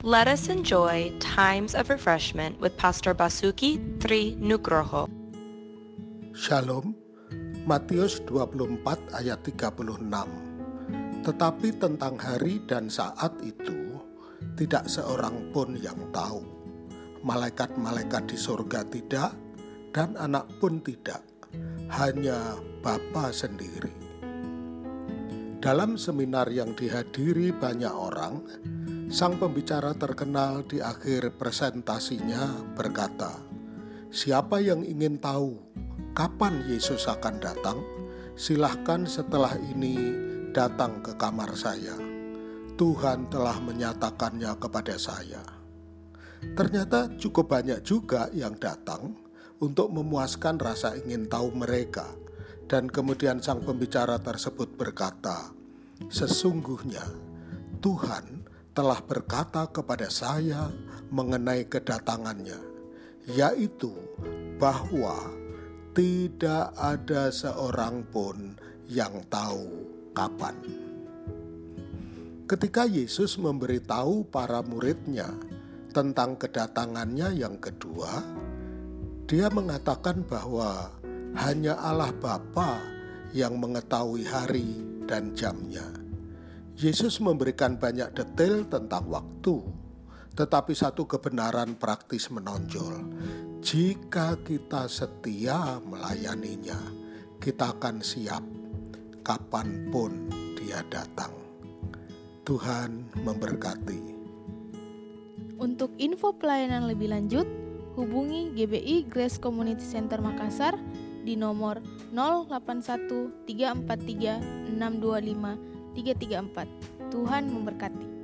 Let us enjoy times of refreshment with Pastor Basuki Tri Nugroho. Shalom, Matius 24 ayat 36. Tetapi tentang hari dan saat itu, tidak seorang pun yang tahu. Malaikat-malaikat di surga tidak, dan anak pun tidak, hanya Bapa sendiri. Dalam seminar yang dihadiri banyak orang, sang pembicara terkenal di akhir presentasinya berkata, "Siapa yang ingin tahu kapan Yesus akan datang? Silahkan setelah ini datang ke kamar saya. Tuhan telah menyatakannya kepada saya." Ternyata cukup banyak juga yang datang untuk memuaskan rasa ingin tahu mereka dan kemudian sang pembicara tersebut berkata, "Sesungguhnya Tuhan telah berkata kepada saya mengenai kedatangannya, yaitu bahwa tidak ada seorang pun yang tahu kapan." Ketika Yesus memberitahu para muridnya tentang kedatangannya yang kedua, dia mengatakan bahwa hanya Allah Bapa yang mengetahui hari dan jamnya. Yesus memberikan banyak detail tentang waktu, tetapi satu kebenaran praktis menonjol. Jika kita setia melayaninya, kita akan siap kapan pun dia datang. Tuhan memberkati. Untuk info pelayanan lebih lanjut, hubungi GBI Grace Community Center Makassar di nomor 081 343 625 334. Tuhan memberkati.